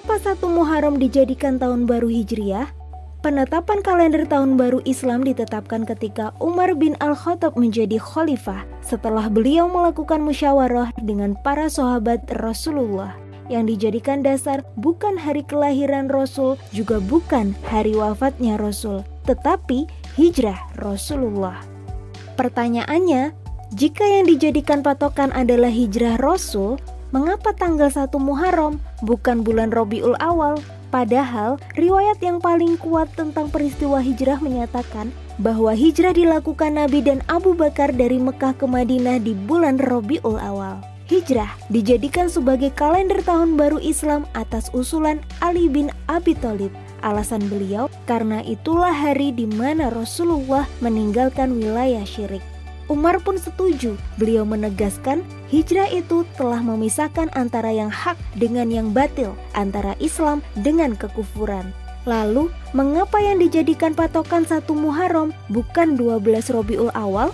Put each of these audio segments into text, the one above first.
Mengapa satu Muharram dijadikan tahun baru Hijriah? Penetapan kalender tahun baru Islam ditetapkan ketika Umar bin Al-Khattab menjadi khalifah setelah beliau melakukan musyawarah dengan para sahabat Rasulullah yang dijadikan dasar bukan hari kelahiran Rasul juga bukan hari wafatnya Rasul, tetapi hijrah Rasulullah. Pertanyaannya, jika yang dijadikan patokan adalah hijrah Rasul, mengapa tanggal 1 Muharram bukan bulan Robiul Awal? Padahal, riwayat yang paling kuat tentang peristiwa hijrah menyatakan bahwa hijrah dilakukan Nabi dan Abu Bakar dari Mekah ke Madinah di bulan Robiul Awal. Hijrah dijadikan sebagai kalender tahun baru Islam atas usulan Ali bin Abi Thalib. Alasan beliau karena itulah hari di mana Rasulullah meninggalkan wilayah syirik. Umar pun setuju. Beliau menegaskan hijrah itu telah memisahkan antara yang hak dengan yang batil, antara Islam dengan kekufuran. Lalu, mengapa yang dijadikan patokan satu Muharram bukan 12 Robiul Awal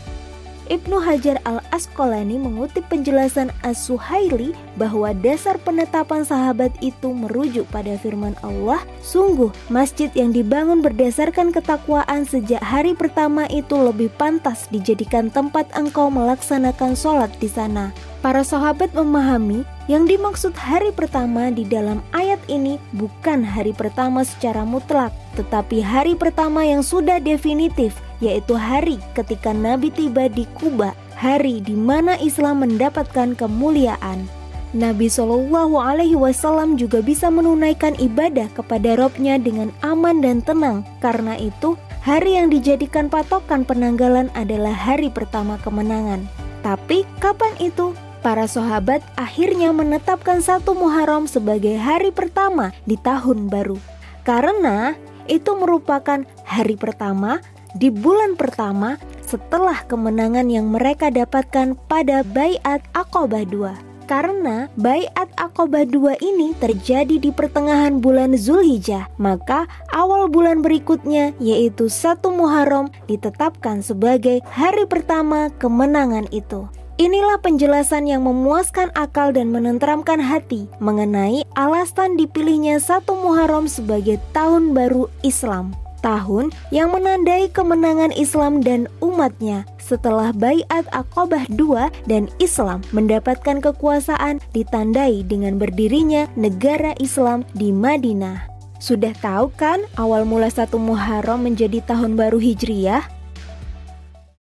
Ibnu Hajar al-Asqalani mengutip penjelasan As-Suhaili bahwa dasar penetapan sahabat itu merujuk pada firman Allah, sungguh masjid yang dibangun berdasarkan ketakwaan sejak hari pertama itu lebih pantas dijadikan tempat engkau melaksanakan sholat di sana. Para sahabat memahami yang dimaksud hari pertama di dalam ayat ini bukan hari pertama secara mutlak, tetapi hari pertama yang sudah definitif yaitu hari ketika Nabi tiba di Kuba, hari di mana Islam mendapatkan kemuliaan. Nabi Shallallahu Alaihi Wasallam juga bisa menunaikan ibadah kepada Robnya dengan aman dan tenang. Karena itu, hari yang dijadikan patokan penanggalan adalah hari pertama kemenangan. Tapi kapan itu? Para sahabat akhirnya menetapkan satu Muharram sebagai hari pertama di tahun baru. Karena itu merupakan hari pertama di bulan pertama setelah kemenangan yang mereka dapatkan pada Bayat Aqobah II. Karena Bayat Aqobah II ini terjadi di pertengahan bulan Zulhijjah, maka awal bulan berikutnya yaitu satu Muharram ditetapkan sebagai hari pertama kemenangan itu. Inilah penjelasan yang memuaskan akal dan menenteramkan hati mengenai alasan dipilihnya satu Muharram sebagai tahun baru Islam tahun yang menandai kemenangan Islam dan umatnya setelah Bayat Aqobah II dan Islam mendapatkan kekuasaan ditandai dengan berdirinya negara Islam di Madinah. Sudah tahu kan awal mula satu Muharram menjadi tahun baru Hijriyah?